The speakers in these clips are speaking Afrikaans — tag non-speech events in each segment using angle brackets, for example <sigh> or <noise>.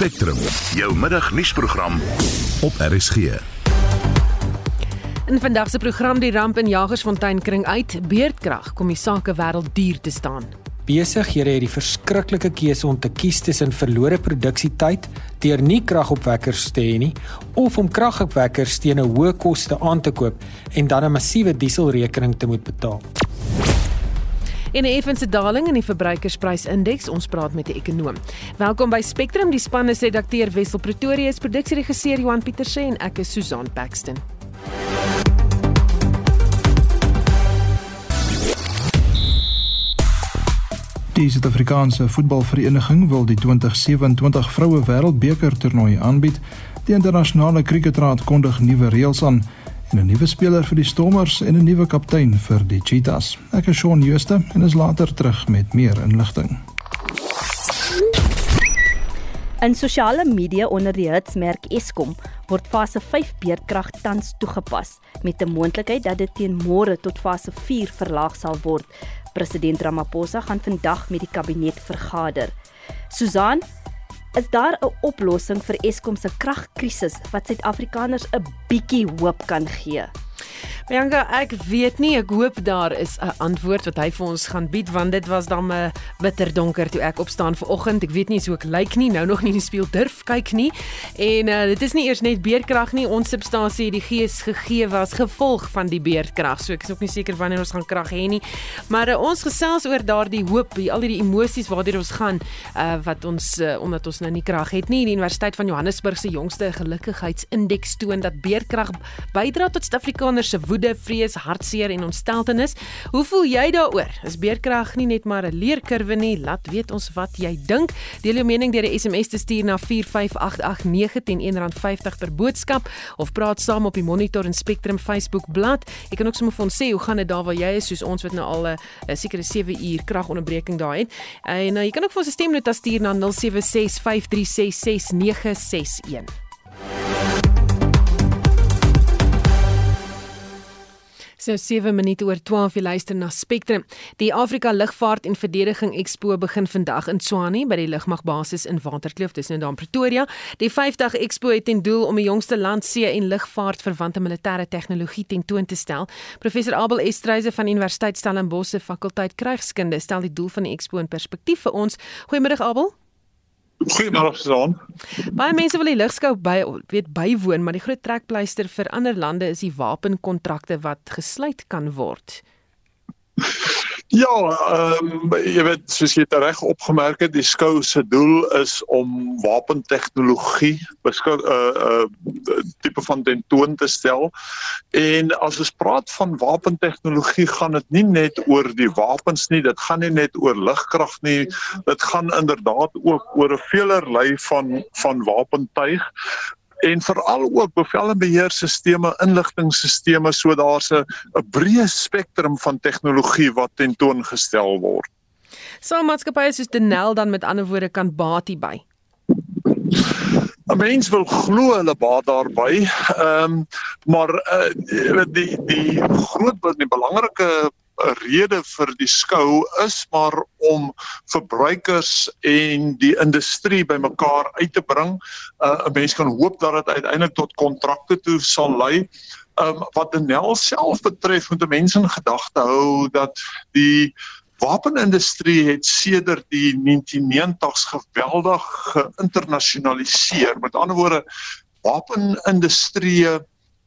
Spectrum, jou middagnuusprogram op RSG. In vandag se program die ramp in Jagersfontein kring uit, beerdkrag kom die sake wêreld duur te staan. Besighede het die verskriklike keuse om te kies tussen verlore produksietyd deur nie kragopwekkers te hê nie of om kragopwekkers teen 'n hoë koste aan te koop en dan 'n massiewe dieselrekening te moet betaal. En 'n effense daling in die verbruikersprysindeks. Ons praat met 'n ekonoom. Welkom by Spectrum. Die span is redakteur Wessel Pretorius, produksieregisseur Johan Pieterse en ek is Susan Paxton. Die Suid-Afrikaanse voetbalvereniging wil die 2027 vroue wêreldbeker toernooi aanbied. Die internasionale kriketraad kondig nuwe reëls aan 'n nuwe speler vir die Stormers en 'n nuwe kaptein vir die Cheetahs. Ek is Shaun Jooste en is later terug met meer inligting. In sosiale media onder die hitsmerk Eskom word fase 5 beerdkrag tans toegepas met 'n moontlikheid dat dit teen môre tot fase 4 verlaag sal word. President Ramaphosa gaan vandag met die kabinet vergader. Susan, is daar 'n oplossing vir Eskom se kragkrisis wat Suid-Afrikaners 'n bietjie hoop kan gee? Bianca, ek weet nie, ek hoop daar is 'n antwoord wat hy vir ons gaan bied want dit was dan 'n bitter donker toe ek opstaan vanoggend. Ek weet nie hoe ek lyk nie, nou nog nie in die spieël durf kyk nie. En uh, dit is nie eers net beerkrag nie, ons substansie het die gees gegee was gevolg van die beerkrag. So ek is ook nie seker wanneer ons gaan krag hê nie. Maar uh, ons gesels oor daardie hoop, al die emosies waardeur ons gaan uh, wat ons uh, omdat ons nou nie krag het nie. Die Universiteit van Johannesburg se jongste gelukkigheidsindeks toon dat beerkrag bydra tot Suid-Afrikaners se woede, vrees, hartseer en ontsteltenis. Hoe voel jy daaroor? Is beerkrag nie net maar 'n leerkurwe nie? Laat weet ons wat jy dink. Deel jou mening deur 'n SMS te stuur na 45889 teen R1.50 per boodskap of praat saam op die Monitor en Spectrum Facebook bladsy. Jy kan ook sommer vir ons sê hoe gaan dit daar waar jy is soos ons wat nou al 'n sekere 7 uur kragonderbreking daar het. En nou jy kan ook vir ons 'n stemnota stuur na 0765366961. So 7 minute oor 12 jy luister na Spectrum. Die Afrika Lugvaart en Verdediging Expo begin vandag in Tshwane by die lugmagbasis in Waterkloof, dis nou daar in Pretoria. Die 50 Expo het ten doel om die jongste landsee en lugvaart verwante militêre tegnologie tentoon te stel. Professor Abel Estreise van Universiteit Stellenbosch se fakulteit Krygskunde stel die doel van die Expo in perspektief vir ons. Goeiemôre Abel. Goeiemôre Susan. Baie mense wil die lugskou by weet bywoon, maar die groot trekpleister vir ander lande is die wapenkontrakte wat gesluit kan word. <laughs> Ja, ehm um, jy weet soos jy reg opgemerk het, die skou se doel is om wapentegnologie beskou 'n uh, uh, tipe van tentoon te stel. En as ons praat van wapentegnologie, gaan dit nie net oor die wapens nie, dit gaan nie net oor lugkrag nie, dit gaan inderdaad ook oor 'n veelerlei van van wapentuig en veral ook bevel en beheerstelsels, inligtingstelsels so daar's 'n breë spektrum van tegnologie wat tentoongestel word. So maatskappye soos Denel dan met ander woorde kan baat hierby. 'n Mens wil glo hulle baat daarby. Ehm um, maar uh, die die groot die belangrike 'n rede vir die skou is maar om verbruikers en die industrie bymekaar uit te bring. Uh, 'n Mens kan hoop dat dit uiteindelik tot kontrakte toe sal lei. Um wat Denel self betref, moet mense in gedagte hou dat die wapenindustrie het sedert die 1990s geweldig geïnternasionaliseer. Met ander woorde, wapenindustrie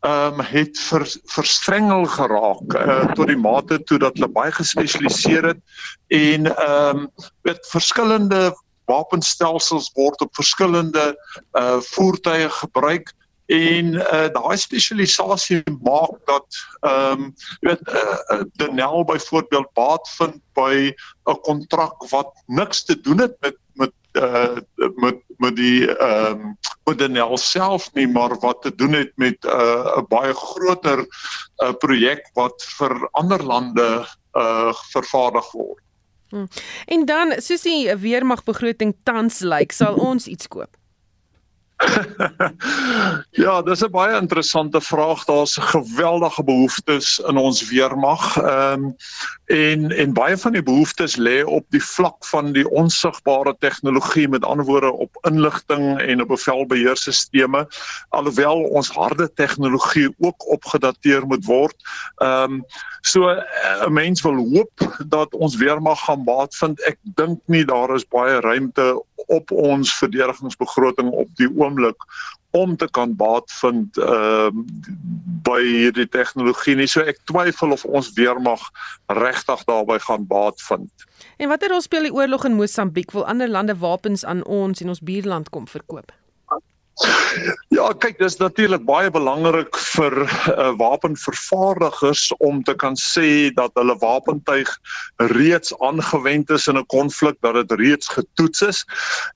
ehm um, het ver, verstrengel geraak uh, tot die mate toe dat hulle baie gespesialiseer het en ehm um, met verskillende wapenstelsels word op verskillende uh voertuie gebruik en uh daai spesialisasie maak dat ehm um, jy weet uh, Denel byvoorbeeld baat vind by 'n kontrak wat niks te doen het met uh met met die ehm um, met Denel self nie maar wat te doen het met 'n uh, baie groter uh, projek wat vir ander lande uh vervaardig word. Hmm. En dan soos die weermagbegroting tans lyk, sal ons iets koop. <laughs> ja, dis 'n baie interessante vraag. Daar's geweldige behoeftes in ons weermag. Ehm um, en en baie van die behoeftes lê op die vlak van die onsigbare tegnologie, met ander woorde op inligting en op bevelbeheerstelsels, alhoewel ons harde tegnologie ook opgedateer moet word. Ehm um, so eh, 'n mens wil hoop dat ons weermag gaan baat vind. Ek dink nie daar is baie ruimte op ons verdedigingsbegroting op die oomblik om te kan baat vind ehm uh, by hierdie tegnologie nie. So ek twyfel of ons weermag regtig daarbey gaan baat vind. En watter rol speel die oorlog in Mosambiek? Wil ander lande wapens aan ons en ons buurland kom verkoop? <laughs> <laughs> Ja, kyk, dis natuurlik baie belangrik vir uh, wapenvervaardigers om te kan sê dat hulle wapentuig reeds aangewend is in 'n konflik, dat dit reeds getoets is.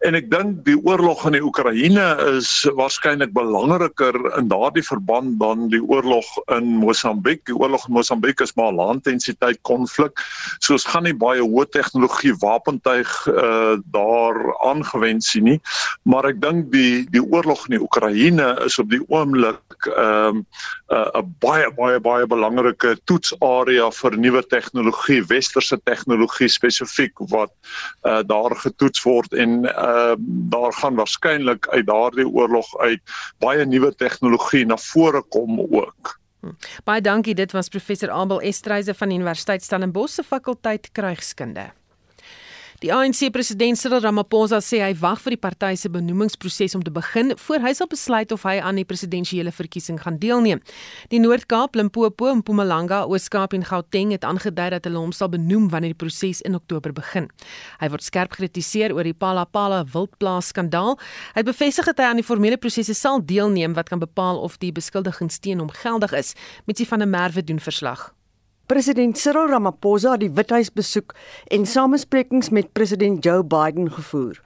En ek dink die oorlog in die Oekraïne is waarskynlik belangriker in daardie verband dan die oorlog in Mosambiek. Die oorlog in Mosambiek is maar 'n lae-intensiteit konflik. So ons gaan nie baie hoë tegnologie wapentuig uh, daar aangewend sien nie, maar ek dink die die oorlog in die Oekraïne is op die oomblik ehm um, 'n uh, baie baie baie belangrike toetsarea vir nuwe tegnologie, westerse tegnologie spesifiek wat uh, daar getoets word en uh, daar gaan waarskynlik uit daardie oorlog uit baie nuwe tegnologie na vore kom ook. Hm. Baie dankie. Dit was professor Abel Estreise van Universiteit Stellenbosch se fakulteit krygskunde. Die ANC president Cyril Ramaphosa sê hy wag vir die party se benoemingsproses om te begin voor hy sal besluit of hy aan die presidentsiële verkiesing gaan deelneem. Die Noord-Kaap, Limpopo, Mpumalanga, Oos-Kaap en Gauteng het aangedui dat hulle hom sal benoem wanneer die proses in Oktober begin. Hy word skerp gekritiseer oor die Palapala wildplaas skandaal. Hy bevestig dat hy aan die formele prosesse sal deelneem wat kan bepaal of die beskuldigings teen hom geldig is, met sy van 'n merwe doen verslag. President Cyril Ramaphosa het die Withuis besoek en samesprekings met president Joe Biden gevoer.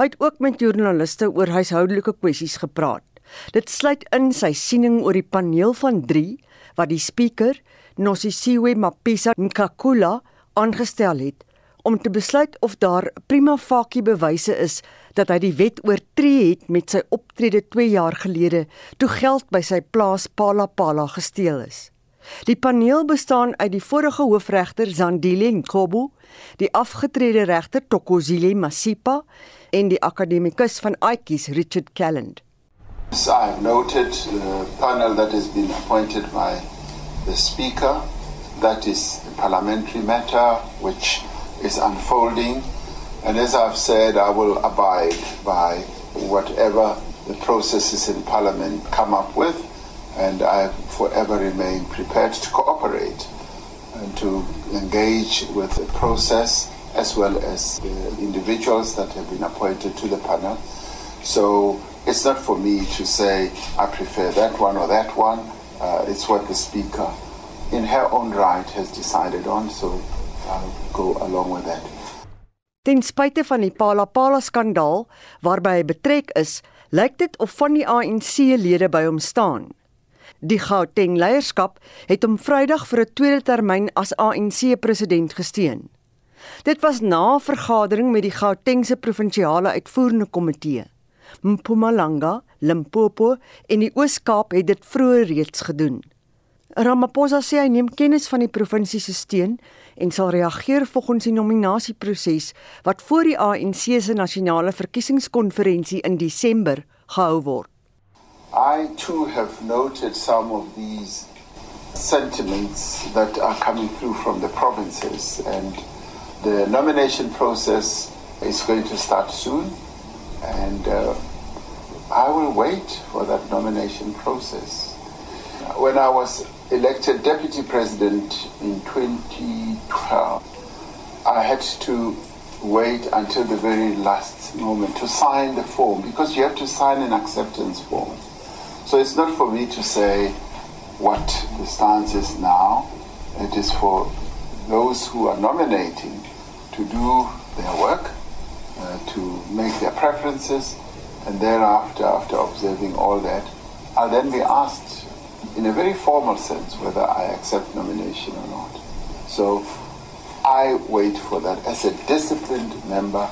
Hy het ook met joernaliste oor huishoudelike kwessies gepraat. Dit sluit in sy siening oor die paneel van 3 wat die spreker, Nosisiwe Mapisa Nkakula, aangestel het om te besluit of daar prima facie bewyse is dat hy die wet oortree het met sy optrede 2 jaar gelede toe geld by sy plaas Palapala gesteel is. Die paneel bestaan uit die vorige hoofregter Zandile Nkobo, die afgetrede regter Tokozile Masipa en die akademikus van Aitjies Richard Calland. So I've noted the panel that has been appointed by the speaker. That is a parliamentary matter which is unfolding. And as I've said I will abide by whatever the processes in parliament come up with and I forever remain prepared to cooperate and to engage with the process as well as the individuals that have been appointed to the panel. So it's not for me to say I prefer that one or that one. Uh, it's what the speaker, in her own right, has decided on. So I'll go along with that. Ten spyte van die Palapala skandaal waarby hy betrek is, lyk dit of van die ANC-lede by hom staan. Die Gauteng leierskap het hom Vrydag vir 'n tweede termyn as ANC president gesteun. Dit was na 'n vergadering met die Gautengse provinsiale uitvoerende komitee. Mpumalanga, Limpopo en die Oos-Kaap het dit vroeër reeds gedoen. Ramaphosa sê hy neem kennis van die provinsie se steun en sal reageer volgens die nominasieproses wat voor die ANC se nasionale verkiesingskonferensie in Desember gehou word. I too have noted some of these sentiments that are coming through from the provinces, and the nomination process is going to start soon, and uh, I will wait for that nomination process. When I was elected deputy president in 2012, I had to wait until the very last moment to sign the form because you have to sign an acceptance form. So it's not for me to say what the stance is now. It is for those who are nominating to do their work, uh, to make their preferences, and thereafter, after observing all that, I'll then be asked in a very formal sense whether I accept nomination or not. So I wait for that as a disciplined member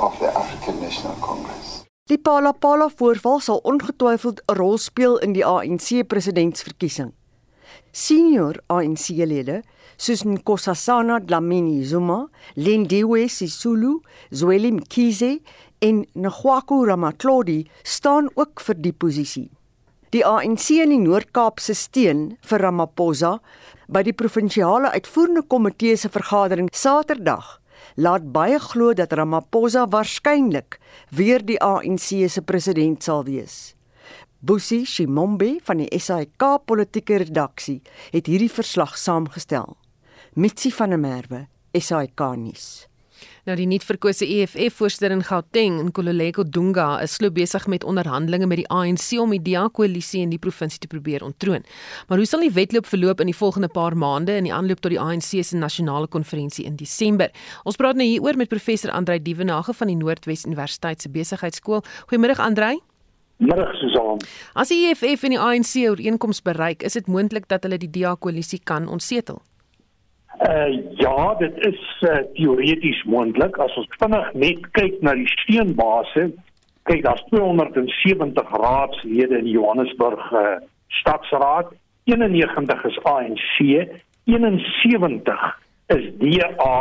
of the African National Congress. Die Palapala voorval sal ongetwyfeld 'n rol speel in die ANC presidentsverkiesing. Senior ANC-lede soos Nkosasana Dlamini Zuma, Lindiwe Sisulu, Zweli Mkhize en Ngwaku Ramatlodi staan ook vir die posisie. Die ANC in die Noord-Kaap se steun vir Ramaphosa by die provinsiale uitvoerende komitee se vergadering Saterdag laat baie glo dat Ramaphosa waarskynlik weer die ANC se president sal wees. Busi Shimombe van die SAK politieke redaksie het hierdie verslag saamgestel. Mitsi van der Merwe, SAK nuus. Nou die nuutverkose EFF-voorsitter in Gauteng, Nkololeko Dunga, is glo besig met onderhandelinge met die ANC om die DA-koalisie in die provinsie te probeer onttroon. Maar hoe sal die wedloop verloop in die volgende paar maande in die aanloop tot die ANC se nasionale konferensie in Desember? Ons praat nou hieroor met professor Andrei Dievenage van die Noordwes Universiteit se Besigheidsskool. Goeiemôre Andrei. Middag Susan. As die EFF en die ANC ooreenkoms bereik, is dit moontlik dat hulle die DA-koalisie kan ontsetel. Uh ja, dit is uh, teoreties moontlik as ons vinnig net kyk na die steunbase. Kyk, daar's 270 raadslede in die Johannesburg uh, stadsraad. 91 is ANC, 71 is DA,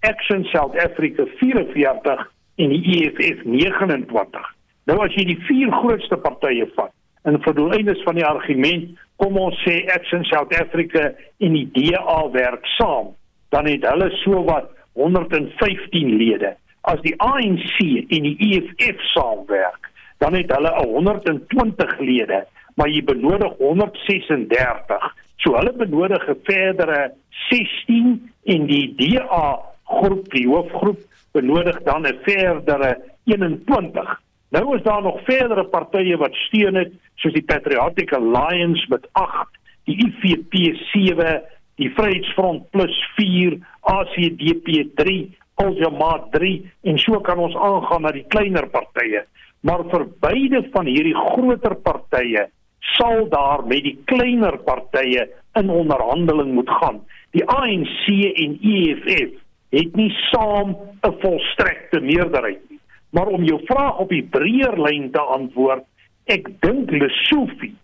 Action South Africa 44 en die EFF 29. Nou as jy die vier grootste partye vat en vir doeleindes van die argument kom ons sê Action South Africa en die DA werk saam, dan het hulle sowat 115 lede. As die ANC en die EFF saamwerk, dan het hulle 120 lede, maar jy benodig 136. So hulle benodig 'n verdere 16 en die DA groep, die hoofgroep benodig dan 'n verdere 21. Nou is daar nog verdere partye wat steun het, soos die Patriotic Alliance met 8, die IFP 7, die Vryheidsfront plus 4, ACDP 3, Aljamaat 3 en so kan ons aangaan na die kleiner partye. Maar vir beide van hierdie groter partye sal daar met die kleiner partye in onderhandeling moet gaan. Die ANC en EFF het nie saam 'n volstrekte meerderheid nie. Maar om jou vraag op die breër lyn te antwoord, ek dink Lesofie,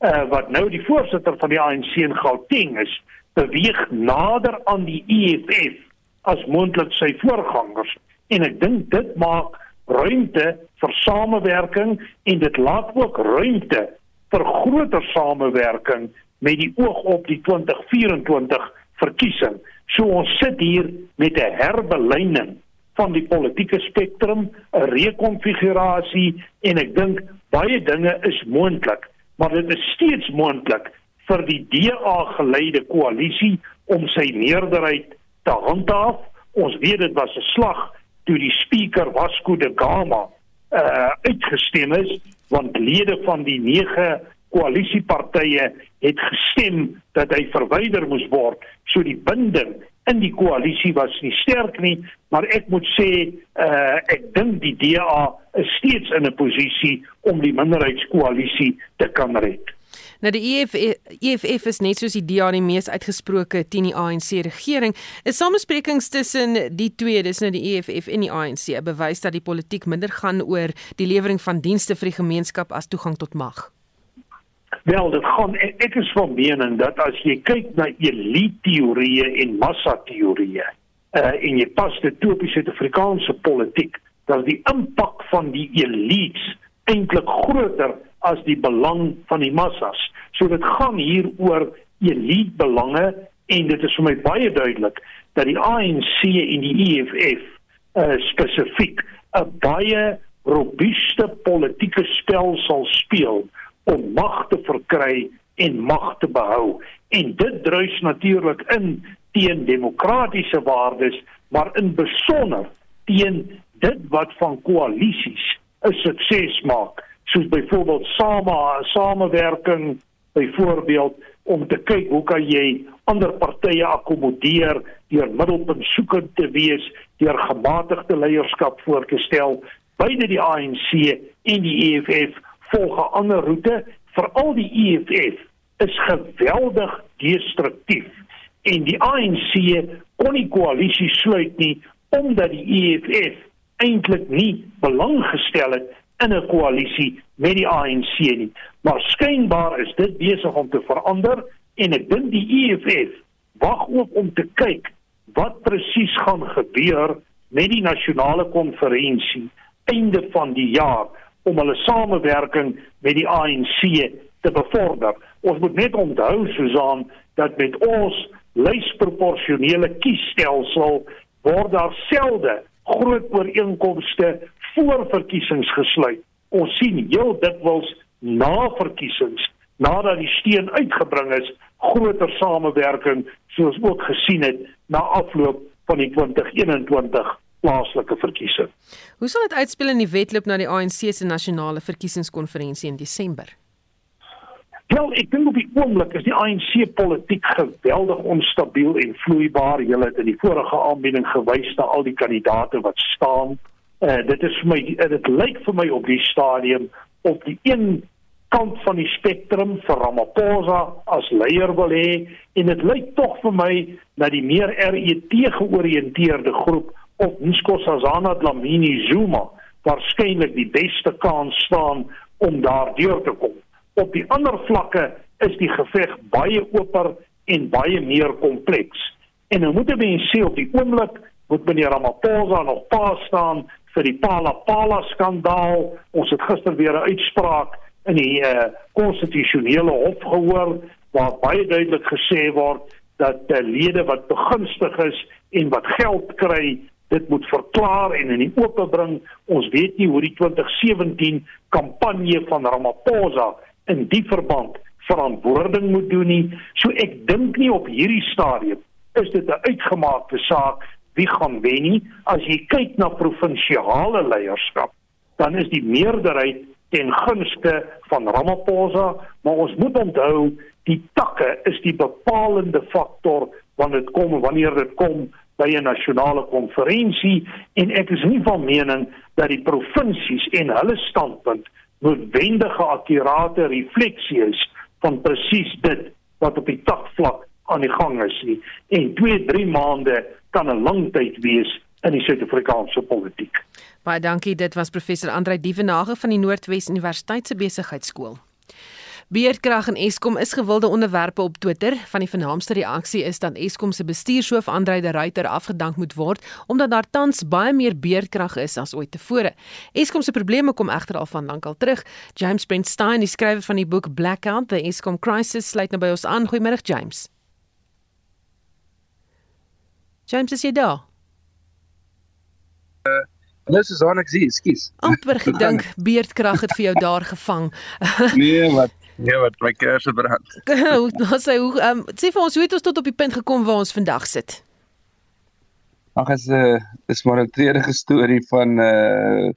uh, wat nou die voorsitter van die ANC in Gauteng is, beweeg nader aan die EFF as moontlik sy voorgangers en ek dink dit maak ruimte vir samewerking en dit laat ook ruimte vir groter samewerking met die oog op die 2024 verkiesing. So ons sit hier met 'n herbelyning van die politieke spektrum, 'n rekonfigurasie en ek dink baie dinge is moontlik, maar dit is steeds moontlik vir die DA geleide koalisie om sy meerderheid te handhaaf. Ons weet dit was 'n slag toe die spreker Vasco da Gama uh uitgestem is want lede van die 9 koalisiepartye het gestem dat hy verwyder moes word. So die binding in die koalisie was nie sterk nie, maar ek moet sê uh ek dink die DA is steeds in 'n posisie om die minderheidskoalisie te kan red. Nou die EFF, EFF is net soos die DA die mees uitgesproke teen die ANC regering. Is samesprekings tussen die twee, dis nou die EFF en die ANC, 'n bewys dat die politiek minder gaan oor die lewering van dienste vir die gemeenskap as toegang tot mag? Wel, dit gaan ek, is van mening dat as jy kyk na elite teorieë en massa teorieë, uh en jy pas dit toe op die Suid-Afrikaanse politiek, dan die impak van die elites eintlik groter as die belang van die massas. So dit gaan hier oor elite belange en dit is vir my baie duidelik dat die ANC en die EFF uh spesifiek 'n baie robuuste politieke spel sal speel om mag te verkry en mag te behou. En dit druis natuurlik in teen demokratiese waardes, maar in besonder teen dit wat van koalisies 'n sukses maak, soos byvoorbeeld same samewerking, byvoorbeeld om te kyk hoe kan jy ander partye akkommodeer deur middelpunt soekend te wees, deur gematigde leierskap voor te stel, beide die ANC en die EFF volg 'n ander roete veral die EFF is geweldig destruktief en die ANC kon nie koalisie sluit nie omdat die EFF eintlik nie belang gestel het in 'n koalisie met die ANC nie. Maar skynbaar is dit besig om te verander en ek dink die EFF wag ook om te kyk wat presies gaan gebeur met die nasionale konferensie einde van die jaar om hulle samewerking met die ANC te bevorder. Ons moet net onthou Susan dat met ons lysproporsionele kiesstelsel word daar selde groot ooreenkomste voor verkiesings gesluit. Ons sien heel dikwels na verkiesings nadat die steen uitgebring is groter samewerking soos ook gesien het na afloop van die 2021 plaaslike verkiesing. Hoe sal dit uitspeel in die wedloop na die ANC se nasionale verkiesingskonferensie in Desember? Wel, ek dink op die oomblik is die ANC politiek geweldig onstabiel en vloeibaar. Hulle het in die vorige aanbieding gewys na al die kandidaate wat staan. Uh, dit is vir my dit lyk vir my op die stadium op die een kant van die spektrum vir Ramaphosa as leier wil hê en dit lyk tog vir my dat die meer RET georiënteerde groep of Nkosazana Dlamini Zuma waarskynlik die beste kans staan om daar deur te kom. Op die ander vlakke is die geveg baie oper en baie meer kompleks. En nou moet mense sê op die oomblik moet meneer Ramaphosa nog pa staan vir die Pala Pala skandaal. Ons het gister weer 'n uitspraak in die uh, konstitusionele hof gehoor waar baie duidelik gesê word dat uh, lede wat begunstig is en wat geld kry dit moet verklaar en in die oop bring. Ons weet nie hoe die 2017 kampanje van Ramaphosa in die verband verantwoording moet doen nie. So ek dink nie op hierdie stadium is dit 'n uitgemaakte saak wie gaan wen nie. As jy kyk na provinsiale leierskap dan is die meerderheid ten gunste van Ramaphosa, maar ons moet onthou die takke is die bepalende faktor wanneer dit kom wanneer dit kom by 'n nasionale konferensie en ek is nie van mening dat die provinsies en hulle standpunt noodwendige akkurate refleksie is van presies dit wat op die takvlak aan die gang is nie. En 2, 3 maande kan 'n lang tyd wees in die Suid-Afrikaanse politiek. Baie dankie. Dit was professor Andrei Dievenage van die Noordwes Universiteit se Besigheidsskool. Beerdkrag en Eskom is gewilde onderwerpe op Twitter. Van die vernaamste reaksie is dat Eskom se bestuurshoof Andrei de Ruyter afgedank moet word omdat daar tans baie meer beerdkrag is as ooit tevore. Eskom se probleme kom egter al van lankal terug. James Brent Stein, die skrywer van die boek Blackout: The Eskom Crisis, sluit nou by ons aan. Goeiemôre James. James, is jy daar? Uh, Hallo Susan, ek sien, ekskuus. amper gedink <laughs> beerdkrag het vir jou daar gevang. nee, wat nee, wat my kersse brand. <laughs> Hoe sê hoe um, sê vir ons hoe het ons tot op die punt gekom waar ons vandag sit? Ag as 'n uh, is maar 'n treurige storie van uh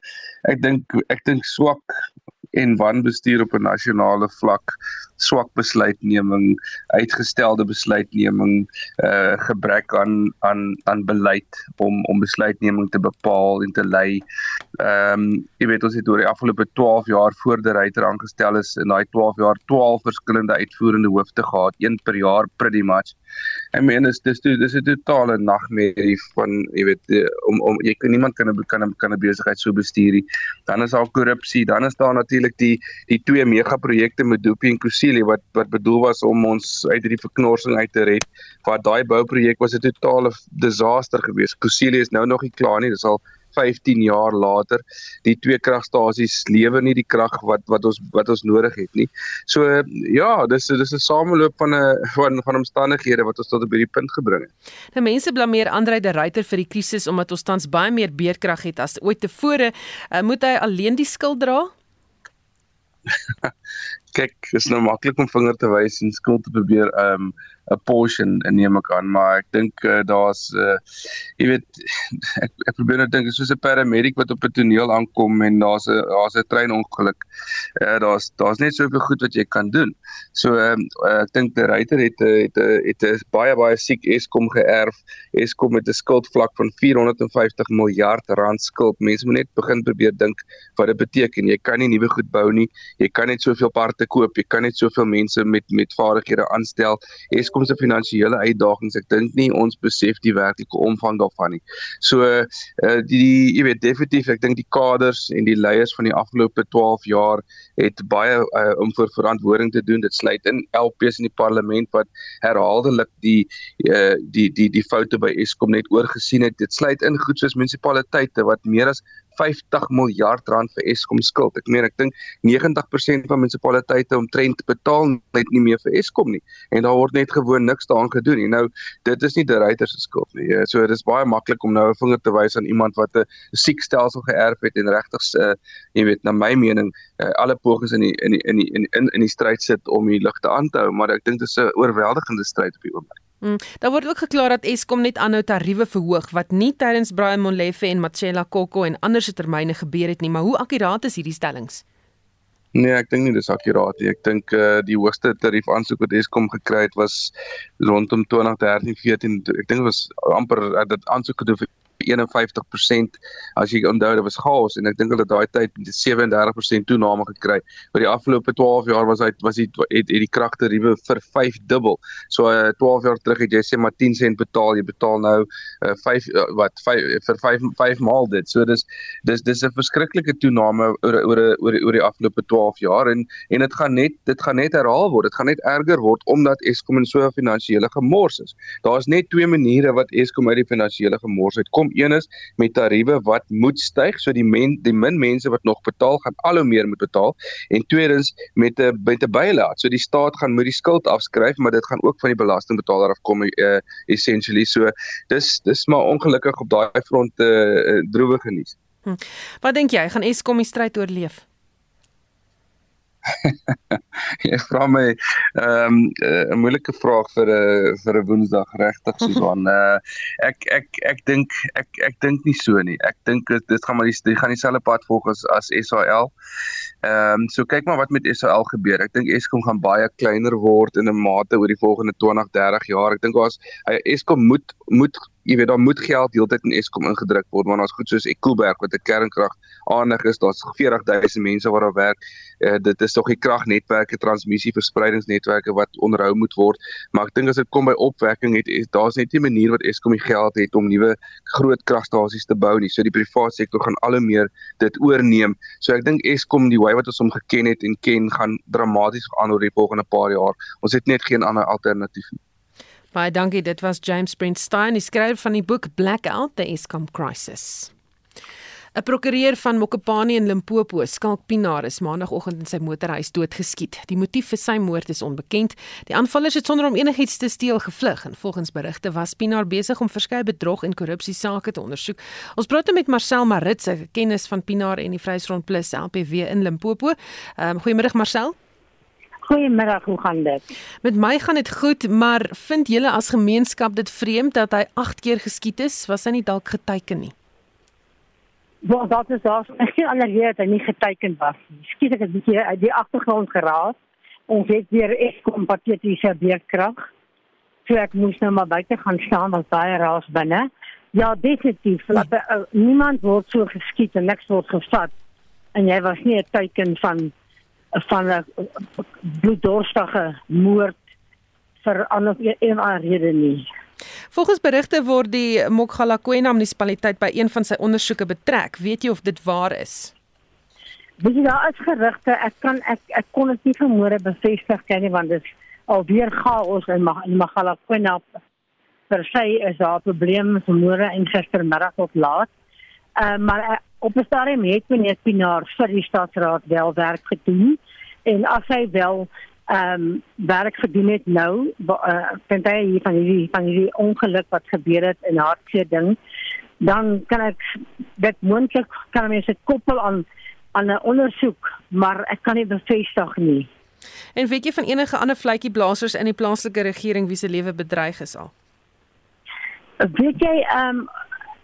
ek dink ek dink swak en wanbestuur op 'n nasionale vlak, swak besluitneming, uitgestelde besluitneming, uh gebrek aan aan aan beleid om om besluitneming te bepaal en te lei. Ehm um, jy weet ons het oor die afgelope 12 jaar voor die ryter aangestel is in daai 12 jaar 12 verskillende uitvoerende hoofde gehad, een per jaar pretty much. I mean dis dis dis 'n totale nagmerrie van jy weet die, om om jy kan niemand kan kan kan 'n besigheid so bestuur nie. Dan is daar korrupsie, dan is daar natuurlik die die twee megaprojekte met Doopie en Kusile wat wat bedoel was om ons uit hierdie verknorsing uit te red. Wat daai bouprojek was 'n totale disaster geweest. Kusile is nou nog nie klaar nie. Dis al 15 jaar later die twee kragstasies lewer nie die krag wat wat ons wat ons nodig het nie. So ja, dis dis 'n sameloop van 'n van van omstandighede wat ons tot op hierdie punt gebring het. Nou mense blameer Andrei de Ruyter vir die krisis omdat ons tans baie meer beerkrag het as ooit tevore. Uh, moet hy alleen die skuld dra? <laughs> Kyk, is nou maklik om vinger te wys en skuld te probeer um 'n portion neem ek aan maar ek dink uh, daar's uh, jy weet ek ek probeer net dink soos 'n paramedic wat op 'n toneel aankom en daar's 'n daar's 'n treinongeluk. Uh, daar's daar's net soveel goed wat jy kan doen. So uh, ek dink die ryter het het het 'n baie baie siek Eskom geërf. Eskom het 'n skuldvlak van 450 miljard rand skuld. Mense moet net begin probeer dink wat dit beteken. Jy kan nie nuwe goed bou nie. Jy kan net soveel parte koop. Jy kan net soveel mense met met vaardighede aanstel. Eskom Eskom se finansiële uitdagings. Ek dink nie ons besef die werklike omvang daarvan nie. So uh die, die jy weet definitief ek dink die kaders en die leiers van die afgelope 12 jaar het baie uh, om vir verantwoording te doen. Dit sluit in LPs in die parlement wat herhaaldelik die uh die die die foute by Eskom net oorgesien het. Dit sluit in goed soos munisipaliteite wat meer as 50 miljard rand vir Eskom skuld. Ek meen ek dink 90% van munisipaliteite omtrent betaal net nie meer vir Eskom nie en daar word net gewoon niks daaraan gedoen nie. Nou dit is nie die ryter se skuld nie. So dit is baie maklik om nou 'n vinger te wys aan iemand wat 'n siek stelsel geërf het en regtig uh, jy weet na my mening uh, alle pogings in die in die in die in, in die stryd sit om die ligte aan te hou, maar ek dink dit is 'n oorweldigende stryd op die oomblik. Mm, daar word ook geklaar dat Eskom net aanhou tariewe verhoog wat nie tydens Brian Molefe en Machela Koko en ander se termyne gebeur het nie, maar hoe akkuraat is hierdie stellings? Nee, ek dink nie dis akkuraat nie. Ek dink uh, die hoogste tarief aansoek wat Eskom gekry het was rondom 2013 14. Ek dink was amper uh, dit aansoek gedoen vir 51% as jy onthou dit was chaos en ek dink hulle daai tyd met 37% toename gekry. Oor die afgelope 12 jaar was hy was hy het, het die kragtariewe vir 5 dubbel. So uh, eh, 12 jaar terug het jy sê maar 10 sent betaal, jy betaal nou uh, 5 uh, wat 5 vir 5 5 maal dit. So dis dis dis 'n verskriklike toename oor oor oor oor die afgelope 12 jaar en en dit gaan net dit gaan net herhaal word. Dit gaan net erger word omdat Eskom in so 'n finansiële gemors is. Daar's net twee maniere wat Eskom uit die finansiële gemors uitkom een is met tariewe wat moet styg so die men die min mense wat nog betaal gaan al hoe meer moet betaal en tweedens met 'n met 'n bylaat so die staat gaan moet die skuld afskryf maar dit gaan ook van die belastingbetaler afkom uh, essentially so dis dis maar ongelukkig op daai front 'n uh, uh, droewige nuus. Hm. Wat dink jy gaan Eskom die stryd oorleef? <laughs> jy vra my ehm, 'n um, moeilike vraag vir 'n vir 'n Woensdag regtig <laughs> Susan. Uh ek ek ek dink ek ek dink nie so nie. Ek dink dit gaan maar die, die gaan dieselfde pad volg as as SAL. Ehm um, so kyk maar wat met SAL gebeur. Ek dink Eskom gaan baie kleiner word in 'n mate oor die volgende 20, 30 jaar. Ek dink as Eskom moet moet jy weet daar moet geld deeltyd in Eskom ingedruk word want ons goed soos Ekoberg wat 'n kernkrag aanig is daar's 40000 mense wat daar werk. Uh, dit is tog die kragnetwerke transmissie verspreidingsnetwerke wat onderhou moet word. Maar ek dink as dit kom by opwekking het daar's net nie 'n manier wat Eskom die geld het om nuwe groot kragstasies te bou nie. So die private sektor gaan al hoe meer dit oorneem. So ek dink Eskom die way wat ons hom geken het en ken gaan dramaties verander oor die volgende paar jaar. Ons het net geen ander alternatief nie Baie dankie. Dit was James Brentstein, die skrywer van die boek Blackout: The Eskom Crisis. 'n Prokureur van Mokopane in Limpopo, Skalk Pinaar, is maandagooggend in sy motorhuis doodgeskiet. Die motief vir sy moord is onbekend. Die aanvallers het sonder om enigiets te steel gevlug en volgens berigte was Pinaar besig om verskeie bedrog en korrupsie sake te ondersoek. Ons praat nou met Marcel Maritz, 'n kennis van Pinaar en die Vryheidsfront Plus LPW in Limpopo. Um, Goeiemôre Marcel. Goeiemiddag, hoe gaan dit? Met my gaan dit goed, maar vind julle as gemeenskap dit vreemd dat hy 8 keer geskiet is? Was hy nie dalk geteken nie? Wel, dat is daar. <laughs> Ek sien allereerst dat hy nie geteken was nie. Skiet ek 'n bietjie uit die agtergrond geraas. Ons het weer Eskom patetiese beerkrag. So ek moes nou maar buite gaan staan, was baie raas binne. Ja, definitief. Nee. Niemand word so geskiet en niks word gevat. En jy was nie 'n teken van van 'n bloeddorstige moord vir ander een rede nie. Volgens berigte word die Mokgalakwena munisipaliteit by een van sy ondersoeke betrek. Weet jy of dit waar is? Weet jy daar is gerugte, ek kan ek ek kon dit nie vermoere bevestig nie want dit is alweer chaos in Mokgalakwena. Per se is daar probleme vermoere en gistermiddag op laat. Uh, maar uh, op 'n stadium het meneer Pinaar vir die stadsraad wel werk gedoen en as hy wel ehm um, werk gedoen het nou uh, vind hy hier van hierdie van hierdie ongeluk wat gebeur het in hartseer ding dan kan ek dit moontlik kan mense koppel aan aan 'n ondersoek maar ek kan nie bevestig nie En weet jy van enige ander vletjie blaasers in die plaaslike regering wie se lewe bedreig is al? Weet jy ehm um,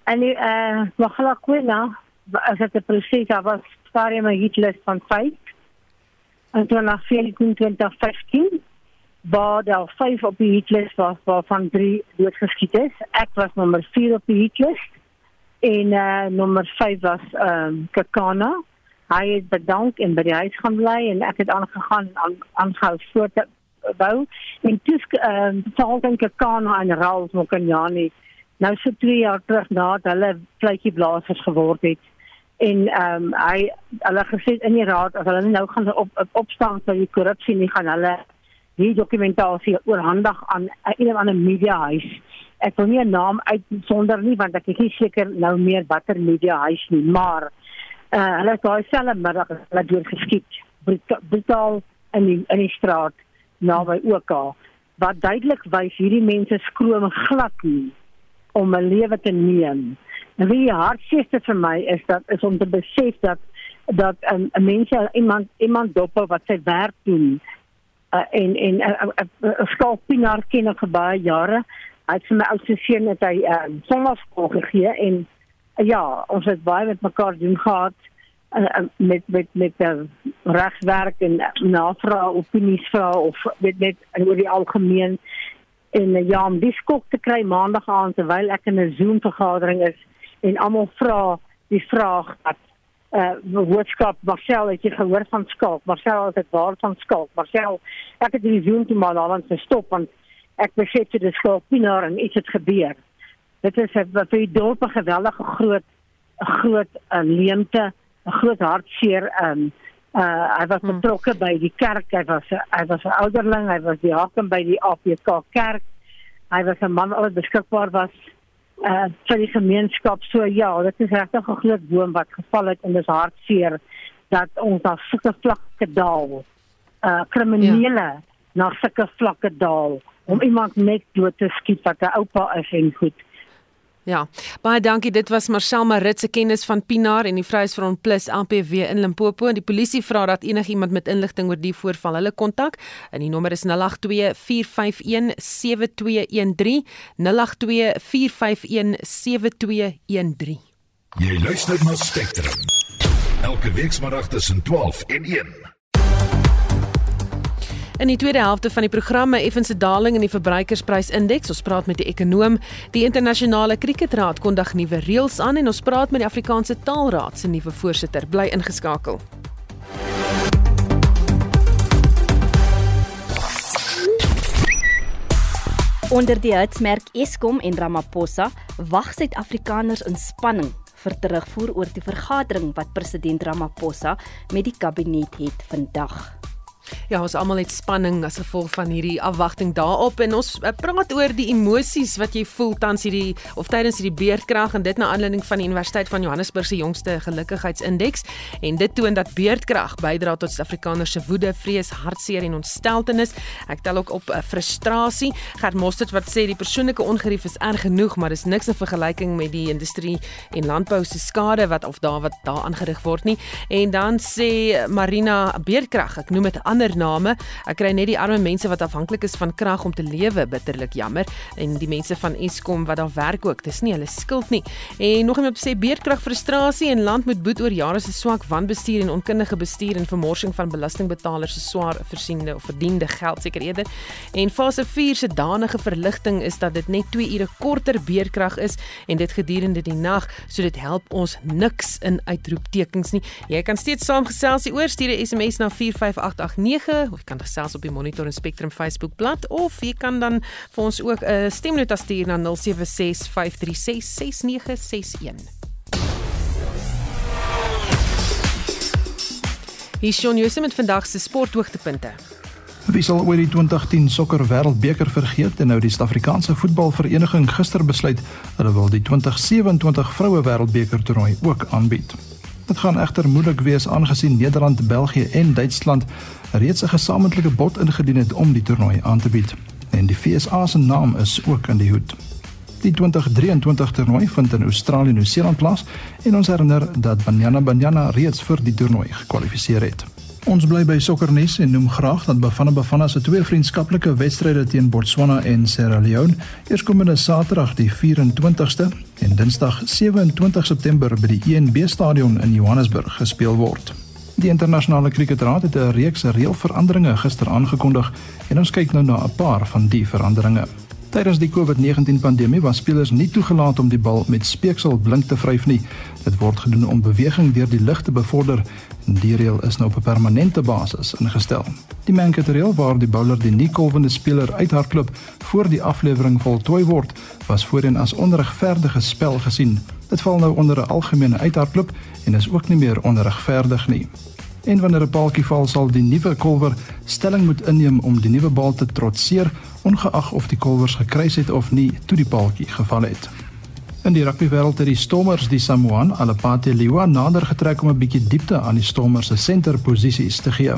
en eh uh, Magalakwena as dit 'n proses was, stadium 'n hitlys van 5 en toen na 2015 waar daar vyf op die hitlys was waarvan drie doodgeskiet is. Ek was nommer 4 op die hitlys en uh, nommer 5 was ehm um, Kakana. Hy het bedank en by die huis gaan bly en ek het aangegaan aan aangehou voort bou en toe ehm taal dink ek kan aan Raul Mokanyani nou so 2 jaar terug nadat hulle vletjie blaasers geword het en ehm um, hy hulle gesê in die raad as hulle nou gaan op, op opstaan vir die korrupsie nie gaan hulle die dokumentasie oorhandig aan een of ander media huis. Ek wil nie 'n naam uitsonder nie want ek is nie seker nou meer watter media huis nie, maar uh, hulle het daai selfde middag hulle deur geskiet brutaal in die in die straat naby OK wat duidelik wys hierdie mense skroom glad nie om 'n lewe te neem wie hartseer vir my is dat is om te besef dat dat 'n um, mense iemand iemand dop wat sy werk doen uh, en en 'n skalpinaar ken ek baie jare. Hy het vir my oudste seun het hy um, sonnaskool gegee en uh, ja, ons het baie met mekaar doen gehad uh, met met met uh, regswerk en navraag opinies vra of met met oor die algemeen en uh, ja om die skok te kry maandag aand terwyl ek in 'n Zoom vergadering is en almal vra die vraag dat eh uh, woordskap Marcel het jy gehoor van skalk Marcel het dit waar van skalk Marcel ek het die zoom toe maar dan gestop want ek besef dit is skalpinaar en iets het gebeur. Dit is 'n vir die dorp 'n geweldige groot groot uh, leemte 'n groot hartseer um uh hy was hmm. betrokke by die kerk hy was hy was 'n ouderling hy was die hakem by die APK kerk hy was 'n man wat beskikbaar was uh vir die gemeenskap. So ja, dit is regtig 'n groot boom wat geval het en dit is hartseer dat ons daar sulke vlakke daal. Uh kriminele ja. na sulke vlakke daal om iemand net dood te skiet wat 'n oupa is en goed. Ja. Baie dankie. Dit was Marcel Marit se kennis van Pinaar en die Vryheidsfront Plus APW in Limpopo en die polisie vra dat enigiemand met inligting oor die voorval hulle kontak. En die nommer is 0824517213. 0824517213. Jy luister na Spectrum. Elke week saterdag tussen 12 en 1. In die tweede helfte van die programme effense daling in die verbruikersprysindeks. Ons praat met die ekonoom. Die internasionale kriketraad kondig nuwe reëls aan en ons praat met die Afrikaanse Taalraad se nuwe voorsitter. Bly ingeskakel. Onder die hitsmerk Eskom en Ramaphosa wag Suid-Afrikaners in spanning vir terugvoer oor die vergadering wat president Ramaphosa met die kabinet het vandag. Ja, ons almal het spanning as gevolg van hierdie afwagting daarop en ons eh, praat oor die emosies wat jy voel tans hierdie of tydens hierdie beerdkrag en dit na aanleiding van die Universiteit van Johannesburg se jongste gelukkigheidsindeks en dit toon dat beerdkrag bydra tot Suid-Afrikaners se woede, vrees, hartseer en ontsteltenis. Ek tel ook op uh, frustrasie. Gert Mostert wat sê die persoonlike ongerief is erg genoeg, maar dis niks in vergelyking met die industrie en landbou se skade wat of daar wat daar aangerig word nie. En dan sê Marina beerdkrag, ek noem dit ander name. Ek kry net die arme mense wat afhanklik is van krag om te lewe bitterlik jammer en die mense van Eskom wat daar werk ook. Dis nie hulle skuld nie. En nog iemand sê beerdkrag frustrasie en land moet boet oor jare se swak wanbestuur en onkundige bestuur en vermorsing van belastingbetalers se swaar versiende of verdiende geld seker eerder. En fase 4 se danige verligting is dat dit net 2 ure korter beerdkrag is en dit gedurende die nag, so dit help ons niks in uitroeptekens nie. Jy kan steeds saamgesels hieroor stuur 'n SMS na 45889 9 of jy kan gesels op die Monitor en Spectrum Facebook bladsy of jy kan dan vir ons ook 'n stemnota stuur na 0765366961. Hier is Jose met vandag se sporthoogtepunte. Wie sal oor die 2010 sokker wêreldbeker vergeet en nou die Suid-Afrikaanse voetbalvereniging gister besluit hulle wil die 2027 vroue wêreldbeker toernooi ook aanbied. Dit gaan egter moeilik wees aangesien Nederland, België en Duitsland reeds 'n gesamentlike bod ingedien het om die toernooi aan te bied. En die FSA se naam is ook in die hoed. Die 2023 toernooi vind in Australië en Nieu-Seeland plaas en ons herinner dat Banyana Banyana reeds vir die toernooi gekwalifiseer het. Ons bly by sokkernuus en noem graag dat Bafana Bafana se twee vriendskaplike wedstryde teen Botswana en Sierra Leone eerskomende Saterdag die 24ste en Dinsdag 27 September by die ENB stadion in Johannesburg gespeel word. Die internasionale kriketraad het 'n reeks reëlveranderinge gister aangekondig en ons kyk nou na 'n paar van die veranderinge. Tydens die COVID-19 pandemie was spelers nie toegelaat om die bal met speeksel blink te vryf nie. Dit word gedoen om beweging deur die lug te bevorder. Die reël is nou op 'n permanente basis ingestel. Die manketereel waar die bowler die nie kolwende speler uithardloop voor die aflewering voltooi word, was voorheen as onregverdige spel gesien. Dit val nou onder 'n algemene uithardloop en is ook nie meer onregverdig nie. En wanneer 'n balkie val, sal die nuwe kolwer stelling moet inneem om die nuwe bal te trotseer, ongeag of die kolwers gekruis het of nie toe die balkie geval het. In die rugbywêreld het die Stormers die Samoan Alapate Liwa nader getrek om 'n bietjie diepte aan die Stormers se senterposisies te gee.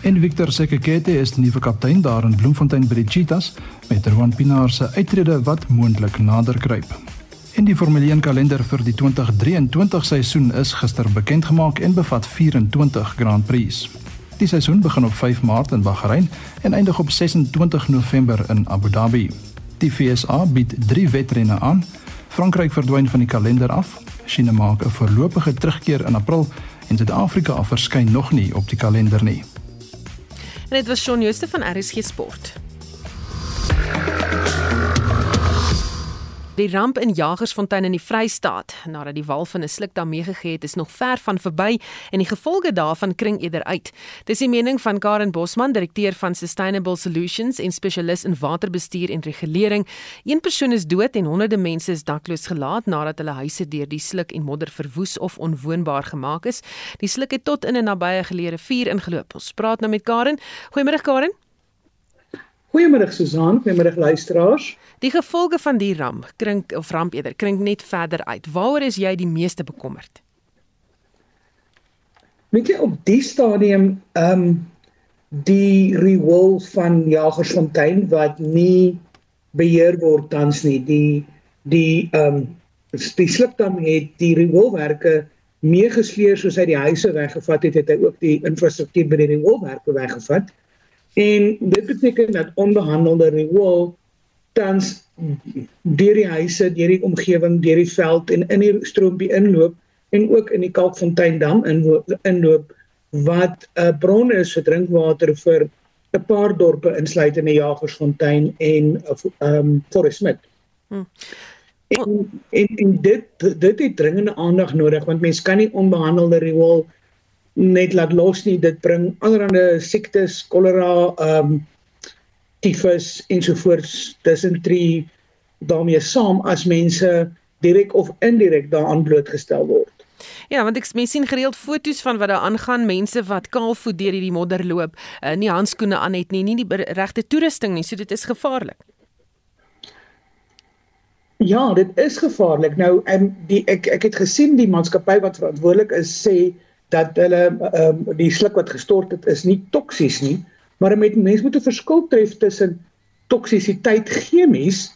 En Victor Sekekete is die nuwe kaptein daar in Bloemfontein by die Cheetahs met Rowan Pinaar se uittrede wat moontlik nader kruip. En die Formule 1 kalender vir die 2023 seisoen is gister bekend gemaak en bevat 24 Grand Prix. Die seisoen begin op 5 Maart in Bahrein en eindig op 26 November in Abu Dhabi. Die FSA bied 3 wedrenne aan. Frankryk verdwyn van die kalender af. China maak 'n voorlopige terugkeer in April en Suid-Afrika verskyn nog nie op die kalender nie. En dit was Shaun Jooste van RSG Sport. Die ramp in Jagersfontein in die Vrystaat nadat die wal van 'n sluk daarmee gegee het, is nog ver van verby en die gevolge daarvan kring eerder uit. Dis die mening van Karen Bosman, direkteur van Sustainable Solutions en spesialis in waterbestuur en regulering. Een persoon is dood en honderde mense is dakloos gelaat nadat hulle huise deur die sluk en modder verwoes of onwoonbaar gemaak is. Die sluk het tot in 'n nabye geleë rivier ingeloop. Ons praat nou met Karen. Goeiemôre Karen. Goeiemôre Susan, goeiemôre luisteraars. Die gevolge van die ramp klink of ramp eerder klink net verder uit. Waaroor is jy die meeste bekommerd? Weet jy op die stadium ehm um, die rewol van Jagersfontein wat nie beheer word tans nie. Die die ehm um, die slukdam het die rewolwerke meegesleer soos hy die huise weggevat het, het hy ook die infrastruktuur by die rewolwerke weggevat. En dit beteken dat onbehandelde riool tans deur die huise, deur die omgewing, deur die veld en in die stroompie inloop en ook in die Kalkfonteindam inloop wat 'n bron is vir drinkwater vir 'n paar dorpe insluitende Jagersfontein en ehm um, Forest Smith. Hmm. En, en en dit dit het dringende aandag nodig want mense kan nie onbehandelde riool net laat los nie dit bring allerlei siektes kolera ehm um, tifus ensovoorts disentrie daarmee saam as mense direk of indirek daaraan blootgestel word. Ja, want ek mens sien gereeld foto's van wat daar aangaan, mense wat kaalvoet deur hierdie modder loop, uh, nie handskoene aan het nie, nie die regte toerusting nie, so dit is gevaarlik. Ja, dit is gevaarlik. Nou, en die ek ek het gesien die maatskappy wat verantwoordelik is sê dat hulle ehm um, die sluk wat gestort het is nie toksies nie, maar met mense moet 'n verskil tref tussen toksisiteit chemies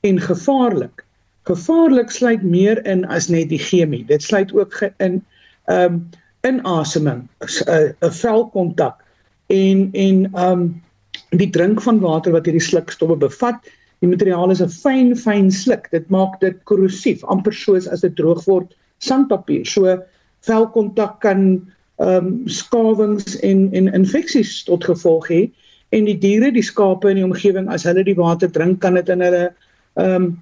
en gevaarlik. Gevaarlik sluit meer in as net die chemie. Dit sluit ook in ehm um, inaseming, 'n 'n velkontak en en ehm um, die drink van water wat hierdie slukstowwe bevat. Die materiaal is 'n fyn fyn sluk. Dit maak dit korrosief, amper soos as dit droog word sandpapier. So velkontak kan ehm um, skawings en en infeksies tot gevolg hê en die diere, die skape in die omgewing as hulle die water drink, kan dit in hulle ehm um,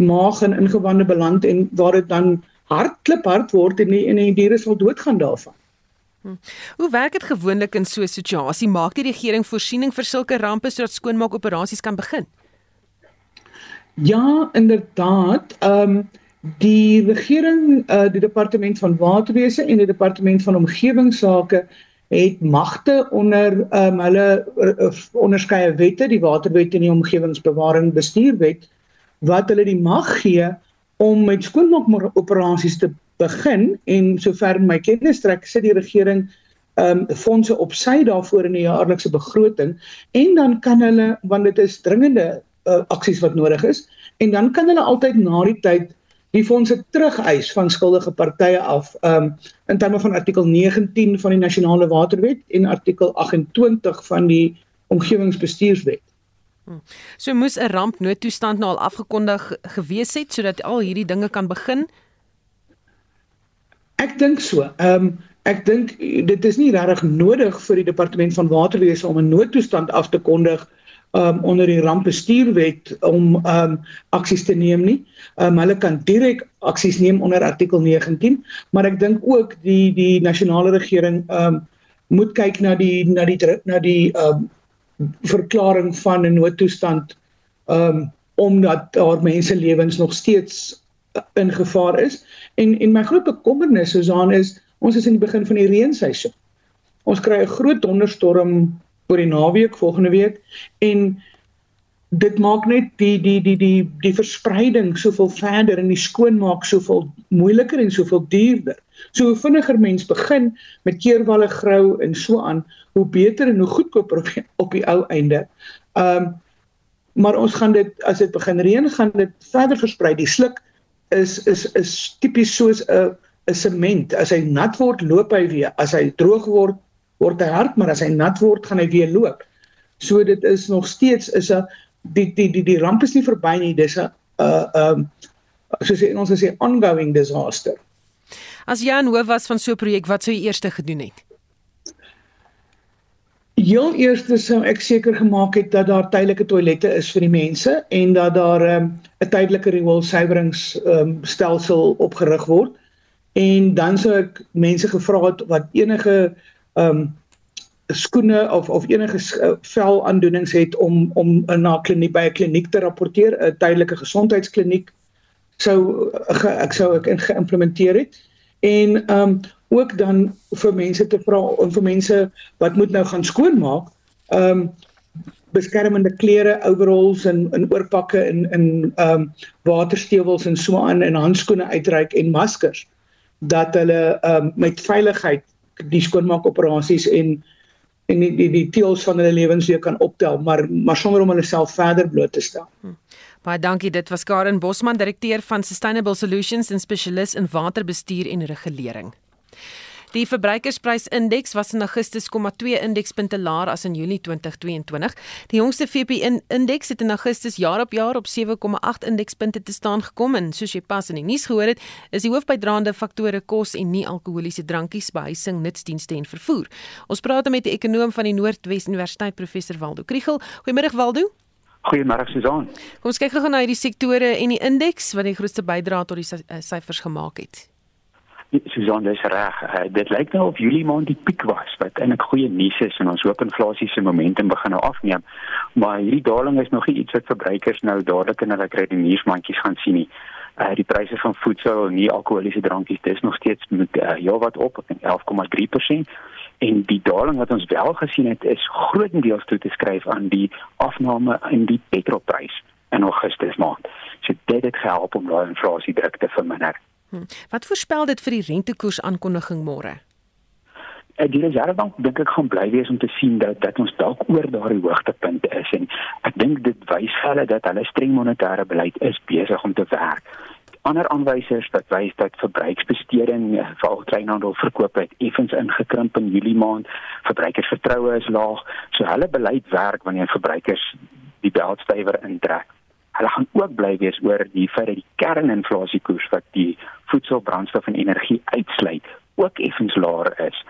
maag en ingewande beland en waar dit dan hard klip hard word en die, en die diere sal doodgaan daarvan. Hm. Hoe werk dit gewoonlik in so 'n situasie? Maak die regering voorsiening vir sulke rampe sodat skoonmaak operasies kan begin? Ja, inderdaad. Ehm um, die regering uh, die departement van waterwese en die departement van omgewingsake het magte onder um, hulle uh, onderskeie wette die waterwet en die omgewingsbewaring bestuurwet wat hulle die mag gee om met skoonmaak operasies te begin en sover my kennis trek sit die regering um, fondse op sy daarvoor in die jaarlikse begroting en dan kan hulle want dit is dringende uh, aksies wat nodig is en dan kan hulle altyd na die tyd die fondse terugeis van skuldige partye af um in terme van artikel 19 van die nasionale waterwet en artikel 28 van die omgewingsbestuurswet. Hm. So moes 'n rampnoodtoestand nou al afgekondig gewees het sodat al hierdie dinge kan begin. Ek dink so. Um ek dink dit is nie regtig nodig vir die departement van waterwese om 'n noodtoestand af te kondig um onder die rampbestuurwet om um aksies te neem nie. Um hulle kan direk aksies neem onder artikel 19, maar ek dink ook die die nasionale regering um moet kyk na die na die na die um verklaring van 'n noodtoestand um omdat daar mense lewens nog steeds in gevaar is. En en my groot bekommernis Susan is ons is in die begin van die reenseisoen. Ons kry 'n groot donderstorm oor die naweek volgende week en dit maak net die die die die die verspreiding soveel verder en die skoonmaak soveel moeiliker en soveel duurder. So hoe vinniger mens begin met keerwalle grou en so aan, hoe beter en hoe goedkoper op die, op die ou einde. Um maar ons gaan dit as dit begin reën, gaan dit verder versprei. Die sluk is is is tipies soos 'n 'n sement. As hy nat word, loop hy weer. As hy droog word, word hy hard, maar as hy nat word, gaan hy weer loop. So dit is nog steeds is 'n die die die die ramp is nie verby nie. Dis 'n uh um soos sê ons sê ongoing disaster. As jy aan hoof was van so 'n projek, wat sou jy eers gedoen het? Heel eers sou ek seker gemaak het dat daar tydelike toilette is vir die mense en dat daar 'n um, tydelike rioolsuiwerings um, stelsel opgerig word. En dan sou ek mense gevra het wat enige um, skoene of of enige uh, vel aandoenings het om om na kliniek by 'n kliniek te rapporteer, 'n tydelike gesondheidskliniek sou uh, ek sou ek geïmplementeer het. En ehm um, ook dan vir mense te vra en vir mense wat moet nou gaan skoonmaak, ehm um, beskermende klere, overalls en en oorpakke en in ehm um, waterstewels en so aan en handskoene uitreik en maskers dat hulle ehm um, met veiligheid die skoonmaak operasies en en die die die teels van hulle lewens weer kan optel maar maar sonder om hulle self verder bloot te stel. Hm. Baie dankie dit was Karen Bosman direkteur van Sustainable Solutions en spesialis in waterbestuur en regulering. Die verbruikersprysindeks was in Augustus 0,2 indekspunte laer as in Junie 2022. Die jongste VPI-indeks het in Augustus jaar op jaar op 7,8 indekspunte te staan gekom en soos jy pas in die nuus gehoor het, is die hoofbydraende faktore kos en nie-alkoholiese drankies, behuising, nutsdienste en vervoer. Ons praat met die ekonom van die Noordwes Universiteit professor Waldo Kriel. Goeiemôre Waldo. Goeiemôre Susan. Kom ons kyk gou na hierdie sektore en die indeks wat die grootste bydrae tot die syfers gemaak het. Susan dis reg. Uh, dit lyk nou of Julie maand die piek was wat eintlik goeie nuus is en ons hoop inflasie se momentum begin nou afneem. Maar hierdie daling is nog nie iets wat verbruikers nou dadelik in hulle kredietniersmandjies gaan sien nie. Uh, die pryse van voedsel en nie alkoholiese drankies dis nog steeds met uh, ja wat op 11,3% en die daling wat ons wel gesien het is grootendeels toe te skryf aan die afname in die petrolprys in Augustus maand. So dit het gehelp om daai inflasie druk te verminder. Hm. Wat voorspel dit vir die rentekoers aankondiging môre? Eh, die Reservebank dink ek gaan bly wees om te sien dat dat ons dalk oor daardie hoogtepunte is en ek dink dit wys hulle dat hulle streng monetêre beleid is besig om te werk. Ander aanwysers wat wys dat verbruiksbesteding eh, vir kleinhandel verkoop het effens ingekrimp in Julie maand. Verbruikersvertroue is laag, so hulle beleid werk wanneer verbruikers die belstywer intrek. Hulle gaan ook bly wees oor die feit dat die kerninflasiekoers wat die voedsel, brandstof en energie uitsluit, ook effens laer is.